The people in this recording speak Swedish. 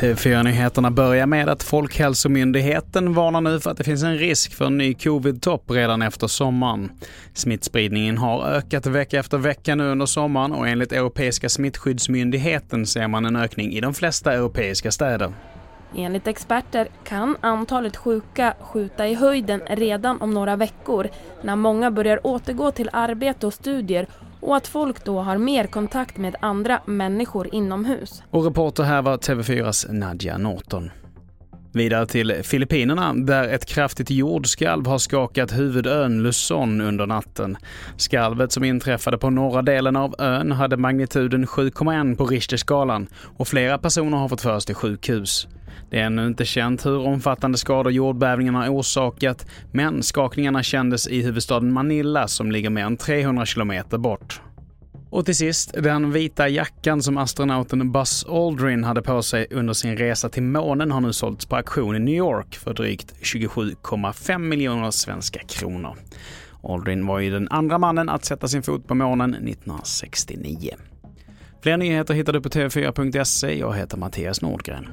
TV4-nyheterna börjar med att Folkhälsomyndigheten varnar nu för att det finns en risk för en ny covid-topp redan efter sommaren. Smittspridningen har ökat vecka efter vecka nu under sommaren och enligt Europeiska smittskyddsmyndigheten ser man en ökning i de flesta europeiska städer. Enligt experter kan antalet sjuka skjuta i höjden redan om några veckor när många börjar återgå till arbete och studier och att folk då har mer kontakt med andra människor inomhus. Och reporter här var TV4s Nadja Norton. Vidare till Filippinerna där ett kraftigt jordskalv har skakat huvudön Luzon under natten. Skalvet som inträffade på norra delen av ön hade magnituden 7,1 på Richterskalan och flera personer har fått föras till sjukhus. Det är ännu inte känt hur omfattande skador jordbävningarna orsakat, men skakningarna kändes i huvudstaden Manila som ligger mer än 300 kilometer bort. Och till sist, den vita jackan som astronauten Buzz Aldrin hade på sig under sin resa till månen har nu sålts på auktion i New York för drygt 27,5 miljoner svenska kronor. Aldrin var ju den andra mannen att sätta sin fot på månen 1969. Fler nyheter hittar du på tv4.se. Jag heter Mattias Nordgren.